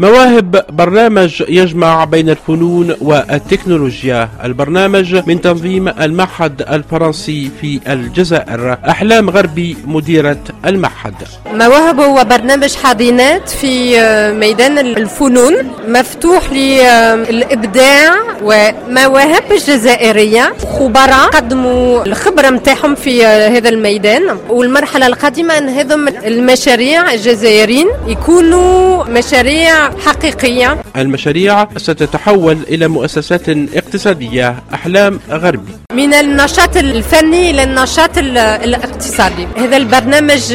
مواهب برنامج يجمع بين الفنون والتكنولوجيا. البرنامج من تنظيم المعهد الفرنسي في الجزائر. أحلام غربي مديرة المعهد. مواهب هو برنامج حاضنات في آه، ميدان الفنون مفتوح للإبداع ومواهب الجزائرية خبراء قدموا الخبرة متاعهم في آه، هذا الميدان. والمرحلة القادمة أن هذم المشاريع الجزائريين. يكونوا مشاريع حقيقية. المشاريع ستتحول إلى مؤسسات اقتصادية أحلام غربي من النشاط الفني إلى النشاط الاقتصادي. هذا البرنامج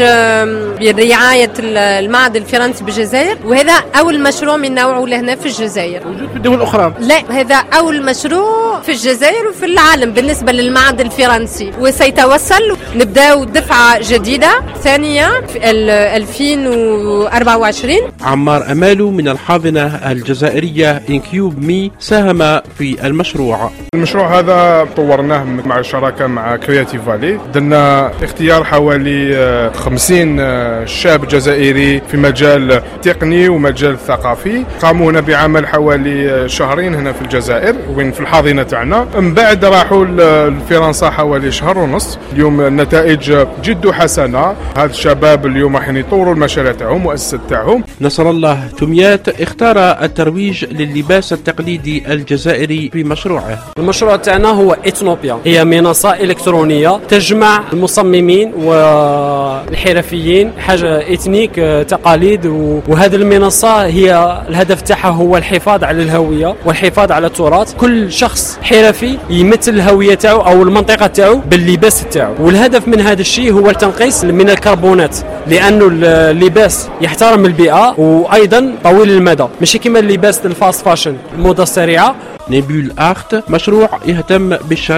برعاية المعهد الفرنسي بالجزائر وهذا أول مشروع من نوعه لهنا في الجزائر. موجود في الدول الأخرى؟ لا هذا أول مشروع في الجزائر وفي العالم بالنسبة للمعهد الفرنسي. وسيتوصل نبدأ دفعة جديدة ثانية في 2024 عمار أمالو من الحاضنة الجزائرية IncubMe ساهم في المشروع. المشروع هذا طورناه مع الشراكة مع Creative Valley درنا اختيار حوالي 50 آه، شاب جزائري في مجال تقني ومجال ثقافي. قاموا هنا بعمل حوالي آه، شهرين هنا في الجزائر وين في الحاضنة تاعنا. من بعد راحوا لفرنسا حوالي شهر ونص. اليوم النتائج جد حسنة. هاد الشباب اليوم راح يطوروا المشاريع تاعهم مؤسسات تاعهم. نصر الله تميات اختار الترويج للباس التقليدي الجزائري في مشروعه. المشروع تاعنا هو Ethnopia هي منصة إلكترونية تجمع المصممين والحرفيين حاجة ethnique آه، تقاليد وهذه المنصة هي الهدف تاعها هو الحفاظ على الهوية والحفاظ على التراث. كل شخص حرفي يمثل الهوية تاعو أو المنطقة تاعو باللباس تاعو. والهدف من هذا الشيء هو التنقيص من الكربونات لأنه اللباس يحترم البيئة وأيضا طويل المدى. ماشي كما اللباس ال fast fashion الموضة السريعة. نيبول آخت مشروع يهتم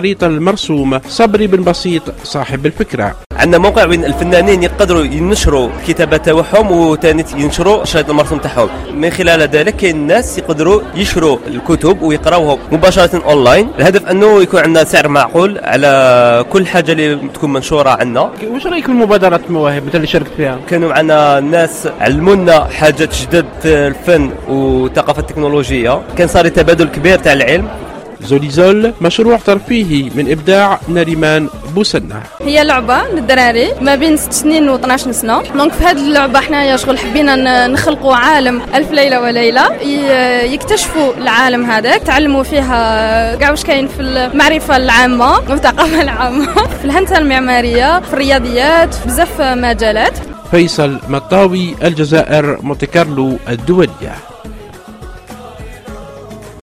بالشريط المرسوم صبري بن بسيط صاحب الفكرة. عندنا موقع وين الفنانين يقدروا ينشروا الكتابة تاعهم وثاني ينشروا الشريط المرسوم تاعهم. من خلال ذلك كاين الناس يقدروا يشروا الكتب ويقراوهم مباشرة أونلاين. الهدف أنه يكون عندنا سعر معقول على كل حاجة اللي تكون منشورة عندنا واش رأيك في مبادرة مواهب مثل اللي شاركت فيها؟ كانوا معنا ناس علمونا حاجات جدد في الفن والثقافة التكنولوجية. كان صار تبادل كبير تاع العلم. زوليزول مشروع ترفيهي من إبداع نريمان بوسنة. هي لعبة للدراري ما بين 6 سنين و 12 سنة. دونك في هذه اللعبة حنايا شغل حبينا نخلقوا عالم ألف ليلة وليلة. يكتشفوا العالم هذاك تعلموا فيها كاع واش كاين في المعرفة العامة والثقافة العامة. في الهندسة المعمارية في الرياضيات في بزاف مجالات. فيصل مطاوي الجزائر مونتي كارلو الدولية.